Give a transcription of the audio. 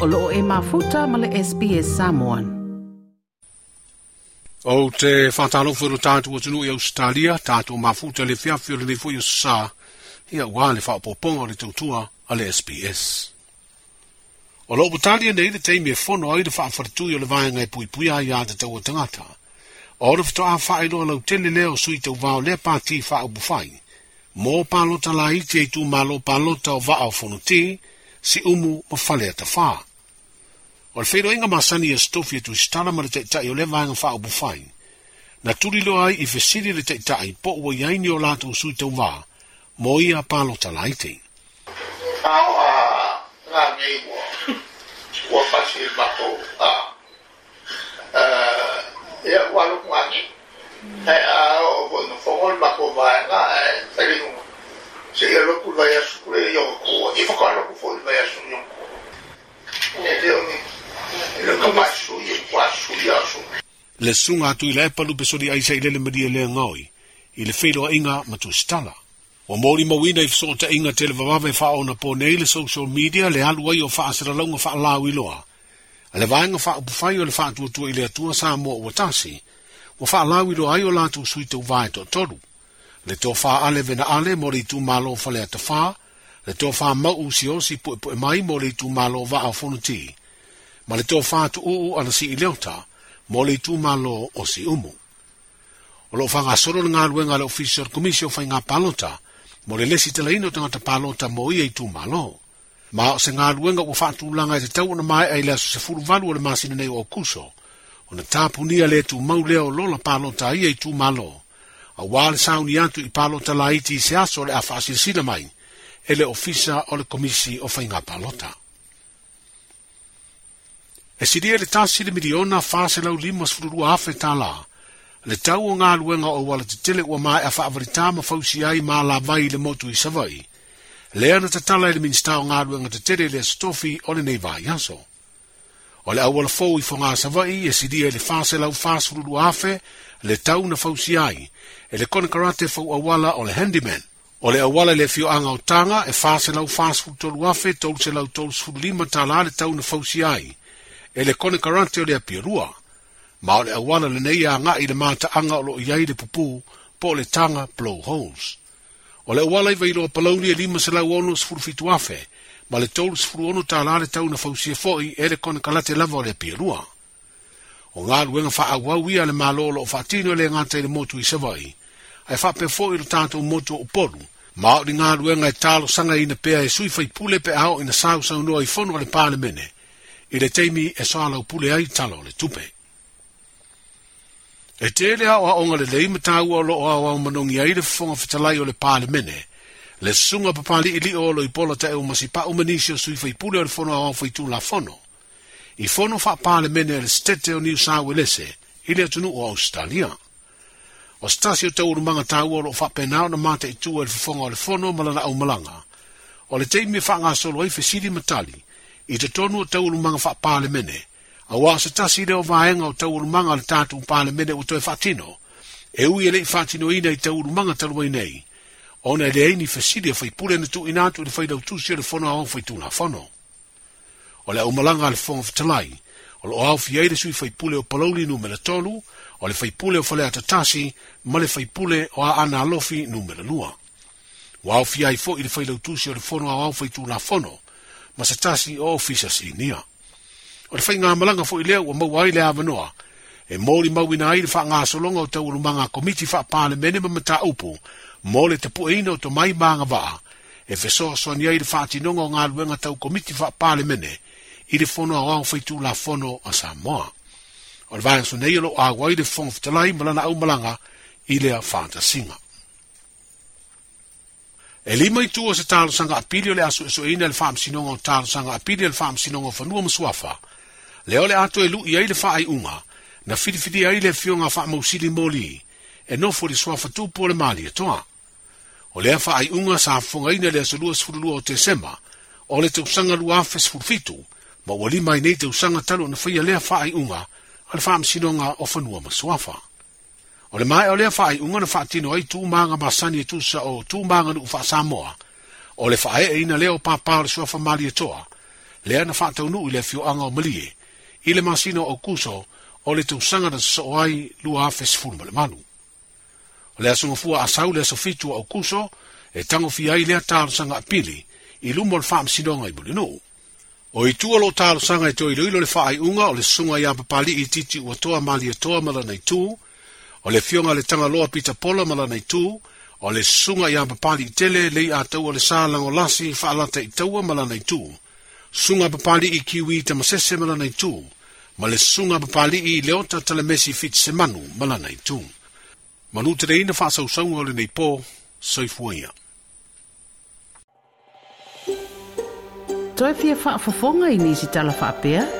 o loo e mafuta ma le SPS Samoan. O te whatalofo no tātou tunu i Australia, tātou mafuta le fiafio le nifo i o sā, ia wā le whaopoponga le tautua a le SPS. O lo butalia nei le teimi e whono ai le whaafaritu i o le vāenga e pui pui ai a te tau o tangata. O le fito a whaelo lau tele leo sui tau vāo le pāti bufai. Mō pālota la iti e tū mālo pālota o vāo whono te, si umu mo whalea ta whaa. O le whairoenga masani e stofi e tu stala ma le taitai o le vanga wha upu whaing. Na turi loa ai i fesiri le taitai po ua iaini o lātou sui tau wā, mo ia pālo talaitei. Whao a ngā mei ua, ua pasi e mato a e a walu ngani, e a o bono whongol mako vāenga e tarinunga. Se ia loku vai asu kure i o kua, i whakaloku fōi vai asu i o kua. E te le suga atu i le e palu pesoni aisa i lele malia e leaga oi i le feiloaʻiga ma O ua molimauina i inga te le vavava e faaona ponei le social media le alu ai o faasalalauga faalauiloa a le vaega faaupufai o le faatuatua i le atua sa o moa ua tasi ua faalauiloa ai o latou sui tauvā to toʻatolu le ale tofāale venaale mo le itumālo falea tafā le tofā mau usiosi poʻepoʻe mai mo le itumālo vaaofonotii ma le toa fātu uu ana si i leota, mo le tū malo o si umu. O lo whanga soro ngā ruenga le Official Commission whai ngā palota, mo le lesi tala ino tanga ta palota mo i ei tū malo. Ma o se ngā ruenga ua whātu ulanga i te tau ana mai ai lea su se furu valu o le māsina nei o kuso, o na tāpunia le tū mau leo lo la palota i ei tū malo. A wāle sauni atu i palota la iti i se aso le a whāsinsina mai, ele ofisa o le komisi o whai ngā palota. e siria le tasi le miliona faselau lima sfululu afe tālā le tau o ngā luenga o wala te tele ua mai a whaavaritā ma fausi ai mā la vai le motu i savai. Le ana tatala i le minsta o ngā luenga te tele le stofi o le neiva vai aso. O le awala fau i whanga savai e siria le faselau fasululu afe le tau na fausi ai e le kona karate fau awala o le handyman. O le awala le fio anga o tanga e faselau fasulutolu afe tolu se lau tolu lima tālā le tau na fausi ai e le kone karante o le apiarua, ma o le awana le nei a ngā i le mānta anga o lo iai le pupū po le tanga blow holes. O le awala i vai loa palauni e lima se lau ono sfuru fitu ma le tolu sfuru ono tā lāre tau na fausia fōi e le kone kalate lava o le apiarua. O ngā luenga wha awau i a le mālo o lo fatino le ngante le motu i savai, ai wha pe fōi lo tātou motu o poru, ma o le ngā luenga e tālo sanga i na pēa e sui fai pule pe au i na sāu sāu noa i fono le pāle mene, i le teimi e soa pule ai talo le tupe. E te le hao a onga le lei me tā ua o au manongi ai le fonga fitalai o le pāle mene, le sunga papali ili o lo i pola te eu masi pa umanisio sui fai pule o le fono a o fai tū la fono. I fono fa pāle mene le stete o ni usawe lese, i le atunu o Australia. O stasio te urumanga tā ua lo o fa penao na mate i tū o le fonga o le fono malala au malanga. O le teimi e fa ngā solo i fesiri matali, i te tonu o tau ulumanga wha pāle mene, a wā tasi reo vāenga o tau ulumanga le tātu un pāle mene o toi whātino, e ui elei whātino i nei tau ulumanga taluai nei, o e e nei le eini whesiri a whai pūrena tu inātu le whai rau tūsio le whono au whai tūna whono. O le au malanga le whonga whetalai, o le o au fi eire sui fai pūle o palauli numera tonu, o le fai pūle o whalea tatasi, ma le fai pūle o a ana alofi numera lua. Wa au fi ai fo i le whai rau tūsio le whono au whai tūna whono, ma se tasi o fisa si nia. O te whainga malanga fo i leo wa mau ai lea e mōri mau ina aile wha ngā solonga o te urumanga komiti wha pāle mene mamata upu, mōre te pu eina o to mai mānga vaa, e feso so ni aile wha atinonga o ngā luenga tau komiti wha pāle mene, i le fono a wang whaitu la fono a Samoa. O le vayansu neilo a wai le fono fitalai malana au malanga i lea fanta singa. E li mai tu se talo sanga apili o le aso e so ina le faam sinonga o talo sanga apili le faam sinonga o fanua masuafa. Le ole ato e lu i aile faa ai unga, na fidifidi aile e fionga faa mausili moli, e no fori suafa tu po le mali e toa. O le faa ai unga sa fonga ina le aso lua sifuru o te sema, o le te usanga lua afe sifuru fitu, ma wali mai nei te usanga talo na faya lea faa ai unga, al faam sinonga o fanua masuafa. O le mai e o le fai unga na fati no ai tu manga masani tu sa o tu manga nu fa samoa. O le fai e ina leo pa pa le sofa e toa. Le ana fa tau nu ile fio anga o malie. Ile masino o kuso o le tu sanga na so ai lua afe sifun male manu. O le asunga fua a sau le sofitu o kuso e tango fi ai lea talo sanga apili i lumo le fam sidonga i buli nu. O i tua lo sanga e toi loilo le fai unga o le sunga i apapali i titi ua toa mali e toa mala nei tuu o le fionga le tangaloa pita pola malana i tū, o le sunga i apapali i tele le i atau o le sā lango lasi i whaalata i taua malana i tū, sunga apapali i kiwi i tamasese malana i tū, ma le sunga apapali i leota tala mesi fit se manu malana i tū. Manu te reina whaasau saunga le nei pō, soifua ia. Toi fia whaafafonga i nisi tala whaapea? Toi fia whaafafonga i nisi tala whaapea?